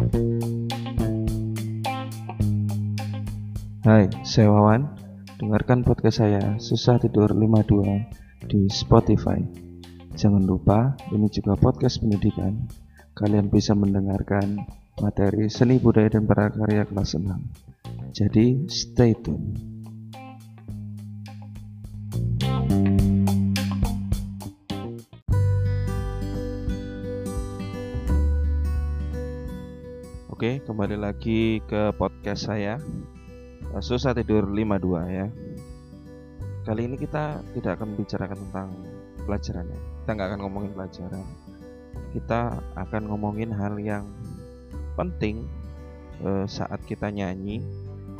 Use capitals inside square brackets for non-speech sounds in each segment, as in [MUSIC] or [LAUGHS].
Hai, saya Wawan. Dengarkan podcast saya Susah Tidur 52 di Spotify. Jangan lupa, ini juga podcast pendidikan. Kalian bisa mendengarkan materi seni budaya dan prakarya kelas 6. Jadi, stay tune. Oke, kembali lagi ke podcast saya. Eh, Susah tidur 52 ya. Kali ini kita tidak akan membicarakan tentang pelajaran ya. Kita nggak akan ngomongin pelajaran. Kita akan ngomongin hal yang penting eh, saat kita nyanyi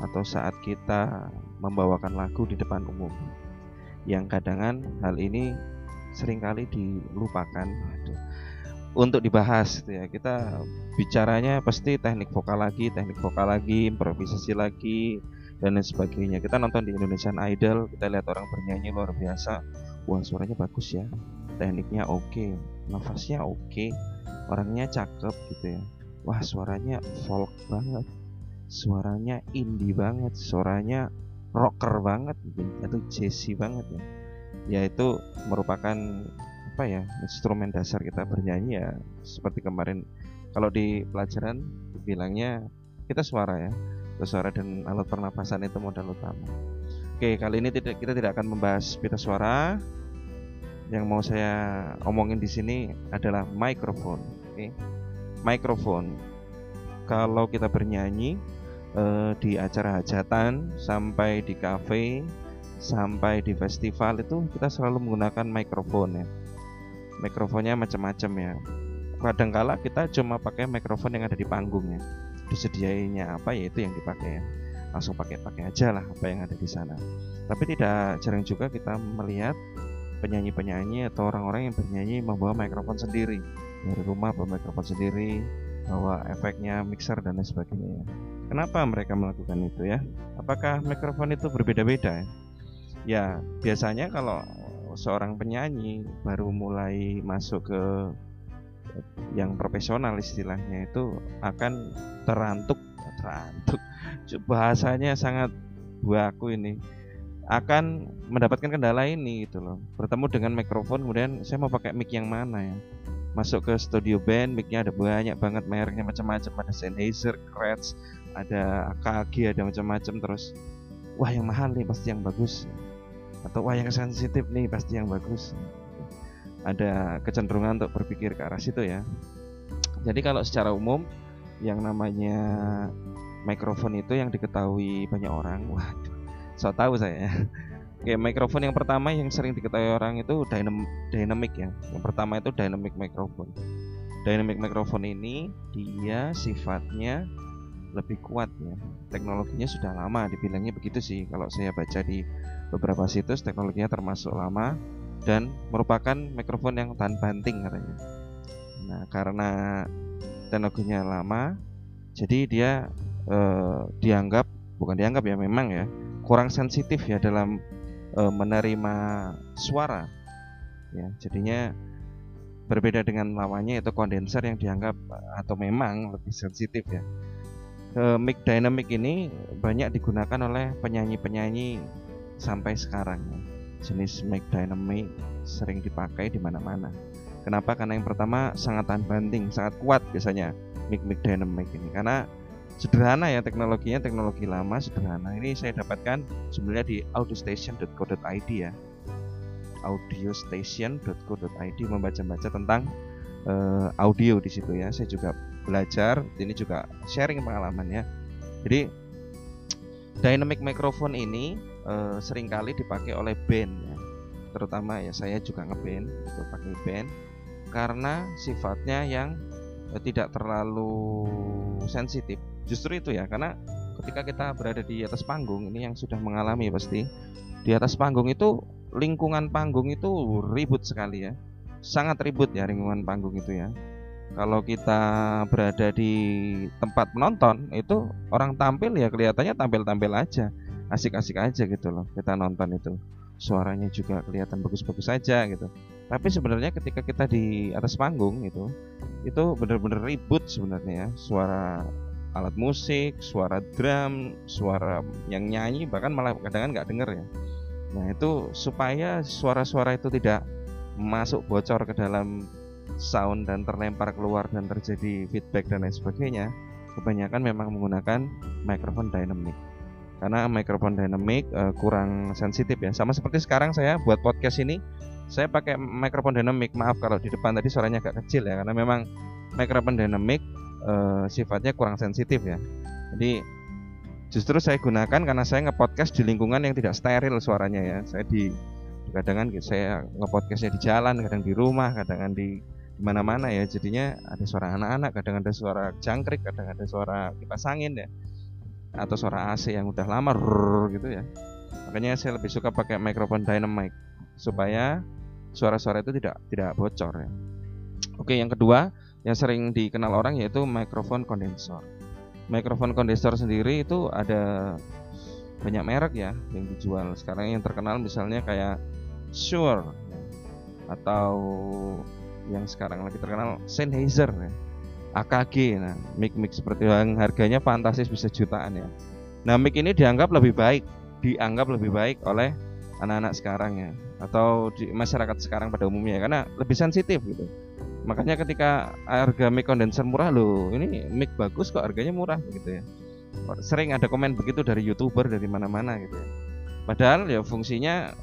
atau saat kita membawakan lagu di depan umum. Yang kadangan hal ini sering kali dilupakan. Aduh untuk dibahas gitu ya. Kita bicaranya pasti teknik vokal lagi, teknik vokal lagi, improvisasi lagi dan lain sebagainya. Kita nonton di Indonesian Idol, kita lihat orang bernyanyi luar biasa. Wah, suaranya bagus ya. Tekniknya oke, okay. nafasnya oke, okay. orangnya cakep gitu ya. Wah, suaranya folk banget. Suaranya indie banget, suaranya rocker banget mungkin atau jazzy banget ya. Yaitu merupakan apa ya instrumen dasar kita bernyanyi ya seperti kemarin. Kalau di pelajaran bilangnya kita suara ya suara dan alat pernapasan itu modal utama. Oke kali ini tidak kita tidak akan membahas pita suara. Yang mau saya omongin di sini adalah mikrofon. Oke mikrofon. Kalau kita bernyanyi eh, di acara hajatan sampai di kafe sampai di festival itu kita selalu menggunakan mikrofon ya mikrofonnya macam-macam ya. Kadangkala kita cuma pakai mikrofon yang ada di panggungnya disediainya apa ya itu yang dipakai ya. Langsung pakai-pakai aja lah apa yang ada di sana. Tapi tidak jarang juga kita melihat penyanyi-penyanyi atau orang-orang yang bernyanyi membawa mikrofon sendiri. Dari rumah bawa mikrofon sendiri bawa efeknya mixer dan lain sebagainya kenapa mereka melakukan itu ya? Apakah mikrofon itu berbeda-beda ya? Ya biasanya kalau seorang penyanyi baru mulai masuk ke yang profesional istilahnya itu akan terantuk terantuk. [LAUGHS] Bahasanya sangat buahku ini. Akan mendapatkan kendala ini gitu loh. Bertemu dengan mikrofon kemudian saya mau pakai mic yang mana ya? Masuk ke studio band micnya ada banyak banget mereknya macam-macam. Ada Sennheiser, Kretz ada AKG ada macam-macam terus. Wah yang mahal nih pasti yang bagus atau wah yang sensitif nih pasti yang bagus ada kecenderungan untuk berpikir ke arah situ ya jadi kalau secara umum yang namanya mikrofon itu yang diketahui banyak orang waduh so tahu saya Oke, mikrofon yang pertama yang sering diketahui orang itu dynam dynamic ya. Yang pertama itu dynamic microphone. Dynamic microphone ini dia sifatnya lebih kuat ya. Teknologinya sudah lama dibilangnya begitu sih kalau saya baca di beberapa situs teknologinya termasuk lama dan merupakan mikrofon yang tahan banting katanya. Nah, karena teknologinya lama, jadi dia eh, dianggap bukan dianggap ya memang ya kurang sensitif ya dalam eh, menerima suara. Ya, jadinya berbeda dengan lawannya yaitu kondenser yang dianggap atau memang lebih sensitif ya. E, mic dynamic ini banyak digunakan oleh penyanyi-penyanyi sampai sekarang. Jenis mic dynamic sering dipakai di mana-mana. Kenapa? Karena yang pertama sangat tahan banting, sangat kuat biasanya mic mic dynamic ini. Karena sederhana ya teknologinya teknologi lama sederhana. Ini saya dapatkan sebenarnya di audiostation.co.id ya. audiostation.co.id membaca-baca tentang uh, audio di situ ya. Saya juga belajar ini juga sharing pengalamannya. Jadi dynamic microphone ini uh, sering kali dipakai oleh band ya. terutama ya saya juga ngeband itu pakai band. Karena sifatnya yang uh, tidak terlalu sensitif. Justru itu ya karena ketika kita berada di atas panggung ini yang sudah mengalami pasti di atas panggung itu lingkungan panggung itu ribut sekali ya. Sangat ribut ya lingkungan panggung itu ya kalau kita berada di tempat menonton itu orang tampil ya kelihatannya tampil-tampil aja. Asik-asik aja gitu loh kita nonton itu. Suaranya juga kelihatan bagus-bagus aja gitu. Tapi sebenarnya ketika kita di atas panggung itu itu benar-benar ribut sebenarnya ya. Suara alat musik, suara drum, suara yang nyanyi bahkan malah kadang nggak denger ya. Nah itu supaya suara-suara itu tidak masuk bocor ke dalam sound dan terlempar keluar dan terjadi feedback dan lain sebagainya, kebanyakan memang menggunakan mikrofon dynamic. Karena mikrofon dynamic uh, kurang sensitif ya. Sama seperti sekarang saya buat podcast ini, saya pakai mikrofon dynamic. Maaf kalau di depan tadi suaranya agak kecil ya, karena memang mikrofon dynamic uh, sifatnya kurang sensitif ya. Jadi justru saya gunakan karena saya ngepodcast di lingkungan yang tidak steril suaranya ya. Saya di kadang saya ngepodcastnya di jalan, kadang di rumah, kadang di mana-mana ya. Jadinya ada suara anak-anak, kadang ada suara jangkrik, kadang ada suara kipas angin ya. Atau suara AC yang udah lama gitu ya. Makanya saya lebih suka pakai mikrofon dynamic supaya suara-suara itu tidak tidak bocor ya. Oke, yang kedua yang sering dikenal orang yaitu mikrofon kondensor. Mikrofon kondensor sendiri itu ada banyak merek ya yang dijual. Sekarang yang terkenal misalnya kayak Shure atau yang sekarang lagi terkenal Sennheiser ya. AKG nah mic mic seperti yang harganya fantastis bisa jutaan ya. Nah mic ini dianggap lebih baik, dianggap lebih baik oleh anak-anak sekarang ya. Atau di masyarakat sekarang pada umumnya karena lebih sensitif gitu. Makanya ketika harga mic condenser murah loh ini mic bagus kok harganya murah gitu ya. Sering ada komen begitu dari youtuber dari mana-mana gitu ya. Padahal ya fungsinya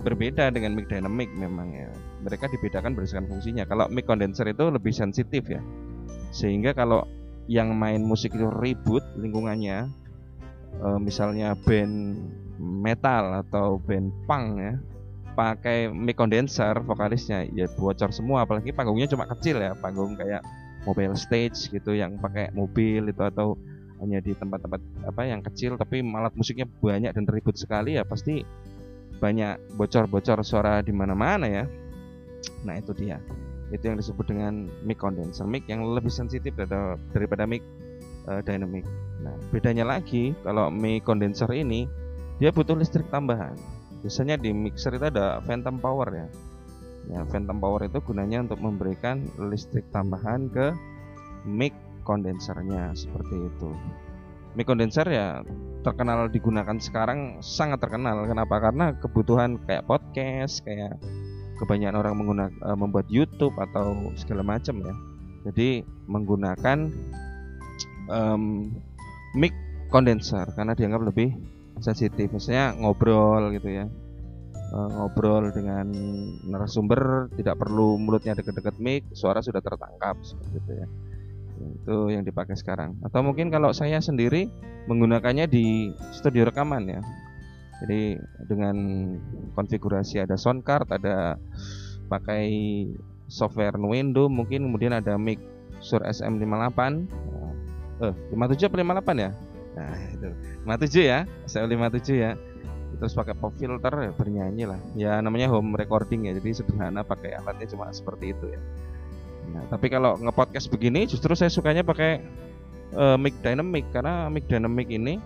berbeda dengan mic dynamic memang ya. Mereka dibedakan berdasarkan fungsinya. Kalau mic condenser itu lebih sensitif ya. Sehingga kalau yang main musik itu ribut lingkungannya e, misalnya band metal atau band punk ya pakai mic condenser vokalisnya ya bocor semua. Apalagi panggungnya cuma kecil ya. Panggung kayak mobile stage gitu yang pakai mobil itu atau hanya di tempat-tempat apa yang kecil tapi malat musiknya banyak dan ribut sekali ya pasti banyak bocor-bocor suara di mana-mana ya. Nah itu dia. Itu yang disebut dengan mic condenser. Mic yang lebih sensitif daripada mic uh, dynamic. Nah bedanya lagi kalau mic condenser ini dia butuh listrik tambahan. Biasanya di mixer itu ada phantom power ya. Ya phantom power itu gunanya untuk memberikan listrik tambahan ke mic kondensernya seperti itu mic kondenser ya terkenal digunakan sekarang sangat terkenal. Kenapa? Karena kebutuhan kayak podcast kayak kebanyakan orang menggunakan uh, membuat YouTube atau segala macam ya. Jadi menggunakan um, mic kondenser karena dianggap lebih sensitif. Misalnya ngobrol gitu ya. Uh, ngobrol dengan narasumber tidak perlu mulutnya dekat-dekat mic suara sudah tertangkap seperti itu ya itu yang dipakai sekarang. Atau mungkin kalau saya sendiri menggunakannya di studio rekaman ya. Jadi dengan konfigurasi ada sound card ada pakai software Nuendo mungkin kemudian ada mic Shure SM58 eh 57 atau 58 ya? Nah itu. 57 ya saya 57 ya. Terus pakai pop filter ya bernyanyi lah. Ya namanya home recording ya jadi sederhana pakai alatnya cuma seperti itu ya nah tapi kalau ngepodcast begini justru saya sukanya pakai uh, mic dynamic karena mic dynamic ini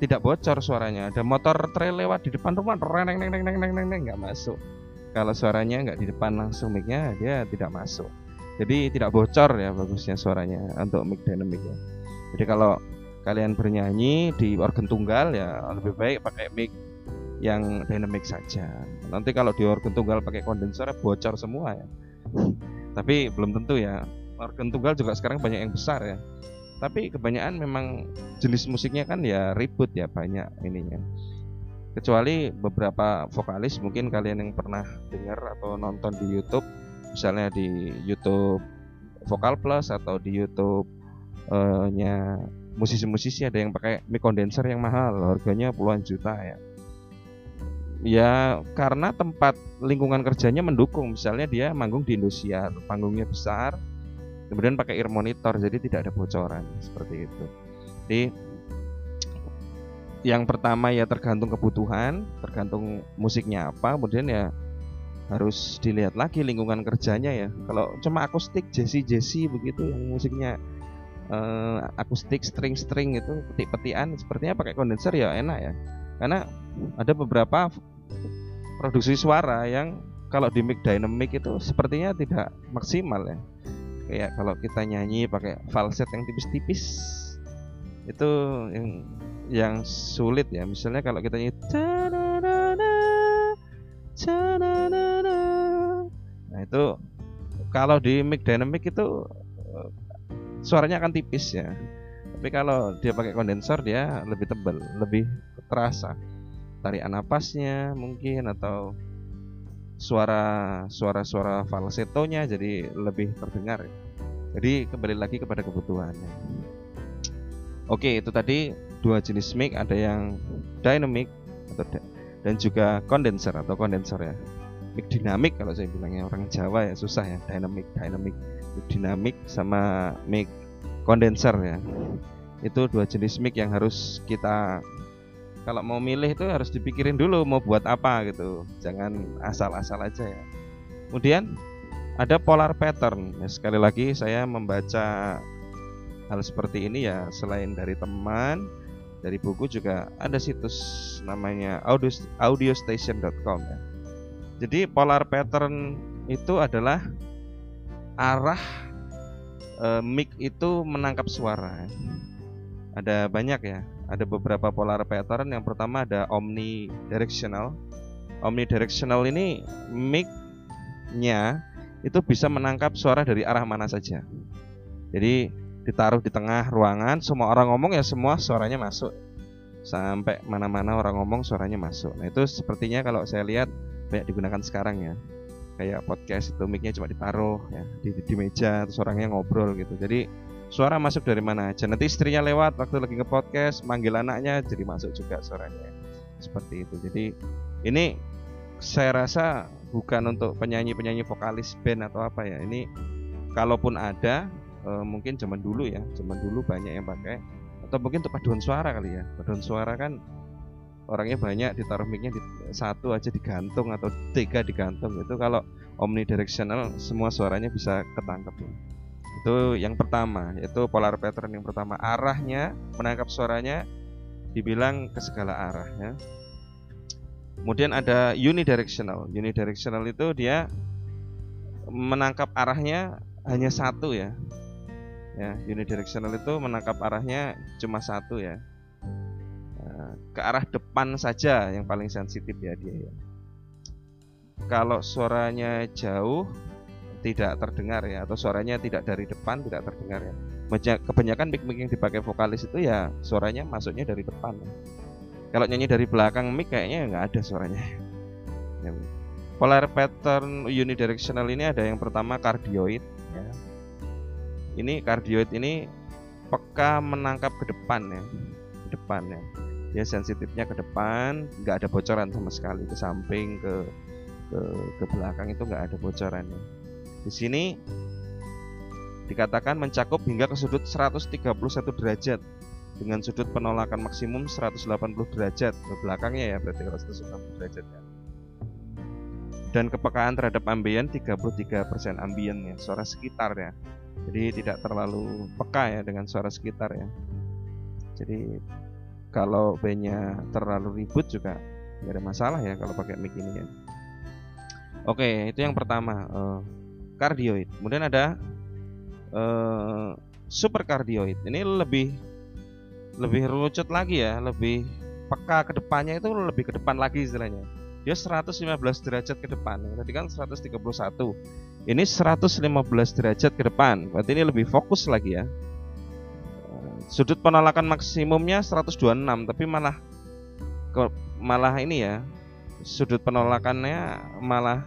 tidak bocor suaranya ada motor trail lewat di depan rumah neng neng neng neng neng neng nggak masuk kalau suaranya nggak di depan langsung micnya dia tidak masuk jadi tidak bocor ya bagusnya suaranya untuk mic dynamic ya jadi kalau kalian bernyanyi di organ tunggal ya lebih baik pakai mic yang dynamic saja. Nanti kalau di organ tunggal pakai kondenser bocor semua ya. Tapi belum tentu ya. Organ tunggal juga sekarang banyak yang besar ya. Tapi kebanyakan memang jenis musiknya kan ya ribut ya banyak ininya. Kecuali beberapa vokalis mungkin kalian yang pernah dengar atau nonton di YouTube, misalnya di YouTube Vokal Plus atau di YouTube-nya musisi-musisi ada yang pakai mic condenser yang mahal harganya puluhan juta ya ya karena tempat lingkungan kerjanya mendukung. Misalnya dia manggung di Indosiar panggungnya besar kemudian pakai ear monitor jadi tidak ada bocoran seperti itu. Jadi yang pertama ya tergantung kebutuhan tergantung musiknya apa kemudian ya harus dilihat lagi lingkungan kerjanya ya. Kalau cuma akustik jesi jesi begitu yang musiknya uh, akustik string-string itu petik-petian sepertinya pakai kondenser ya enak ya. Karena ada beberapa produksi suara yang kalau di mic dynamic itu sepertinya tidak maksimal ya. Kayak kalau kita nyanyi pakai falset yang tipis-tipis itu yang yang sulit ya. Misalnya kalau kita nyanyi nah itu kalau di mic dynamic itu eh, suaranya akan tipis ya. Tapi kalau dia pakai kondensor dia lebih tebal lebih terasa tarian napasnya mungkin atau suara suara suara falsetonya jadi lebih terdengar. Jadi kembali lagi kepada kebutuhannya. Oke itu tadi dua jenis mic ada yang dynamic atau dan juga kondenser atau kondensor ya. Mic dinamik kalau saya bilangnya orang Jawa ya susah ya. Dynamic dynamic mic dinamik sama mic kondenser ya. Itu dua jenis mic yang harus kita kalau mau milih itu harus dipikirin dulu mau buat apa gitu. Jangan asal-asal aja ya. Kemudian ada polar pattern. Ya, sekali lagi saya membaca hal seperti ini ya selain dari teman dari buku juga ada situs namanya audio audiostation.com ya. Jadi polar pattern itu adalah arah e, mic itu menangkap suara. Ada banyak ya ada beberapa polar pattern. Yang pertama ada omnidirectional. Omnidirectional ini mic-nya itu bisa menangkap suara dari arah mana saja. Jadi ditaruh di tengah ruangan, semua orang ngomong ya semua suaranya masuk. Sampai mana-mana orang ngomong suaranya masuk. Nah, itu sepertinya kalau saya lihat banyak digunakan sekarang ya. Kayak podcast itu mic-nya cuma ditaruh ya di, di meja terus orangnya ngobrol gitu. Jadi suara masuk dari mana aja? Nanti istrinya lewat waktu lagi nge-podcast manggil anaknya jadi masuk juga suaranya. Seperti itu. Jadi ini saya rasa bukan untuk penyanyi-penyanyi vokalis band atau apa ya. Ini kalaupun ada e, mungkin zaman dulu ya. Zaman dulu banyak yang pakai. Atau mungkin untuk paduan suara kali ya. Paduan suara kan orangnya banyak ditaruh micnya di, satu aja digantung atau tiga digantung. Itu kalau omnidirectional semua suaranya bisa ketangkep ya. Itu yang pertama, yaitu polar pattern yang pertama. Arahnya menangkap suaranya dibilang ke segala arah ya. Kemudian ada unidirectional. Unidirectional itu dia menangkap arahnya hanya satu ya. Ya, unidirectional itu menangkap arahnya cuma satu ya. Eh, ke arah depan saja yang paling sensitif ya dia ya. Kalau suaranya jauh tidak terdengar ya atau suaranya tidak dari depan tidak terdengar ya. Kebanyakan mic-mic yang dipakai vokalis itu ya suaranya masuknya dari depan. Ya. Kalau nyanyi dari belakang mic kayaknya nggak ada suaranya. [LAUGHS] Ya. Polar pattern unidirectional ini ada yang pertama cardioid ya. Ini cardioid ini peka menangkap ke depan ya. Ke depan ya. Dia sensitifnya ke depan, nggak ada bocoran sama sekali ke samping ke ke, ke belakang itu nggak ada bocorannya di sini dikatakan mencakup hingga ke sudut 131 derajat dengan sudut penolakan maksimum 180 derajat ke belakangnya ya berarti kalau 180 derajat ya. Dan kepekaan terhadap ambien 33% ambien ya, suara sekitar ya. Jadi tidak terlalu peka ya dengan suara sekitar ya. Jadi kalau bandnya terlalu ribut juga nggak ada masalah ya kalau pakai mic ini ya. Oke, itu yang pertama. Uh, kardioid. Kemudian ada uh, superkardioid. Ini lebih lebih rucut lagi ya, lebih peka ke depannya itu lebih ke depan lagi istilahnya. Dia 115 derajat ke depan. Tadi kan 131. Ini 115 derajat ke depan. Berarti ini lebih fokus lagi ya. Eh, sudut penolakan maksimumnya 126, tapi malah malah ini ya. Sudut penolakannya malah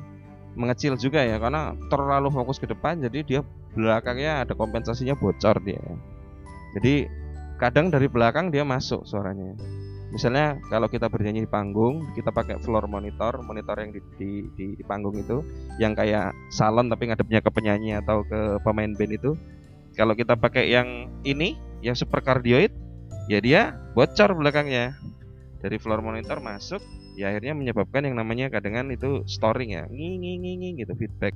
mengecil juga ya karena terlalu fokus ke depan jadi dia belakangnya ada kompensasinya bocor dia. Jadi kadang dari belakang dia masuk suaranya. Misalnya kalau kita bernyanyi di panggung kita pakai floor monitor monitor yang di, di, di, di panggung itu yang kayak salon tapi ngadepnya ke penyanyi atau ke pemain band itu kalau kita pakai yang ini yang super cardioid ya dia bocor belakangnya. Dari floor monitor masuk ya akhirnya menyebabkan yang namanya kadangan itu storing ya. Nging nging nging gitu feedback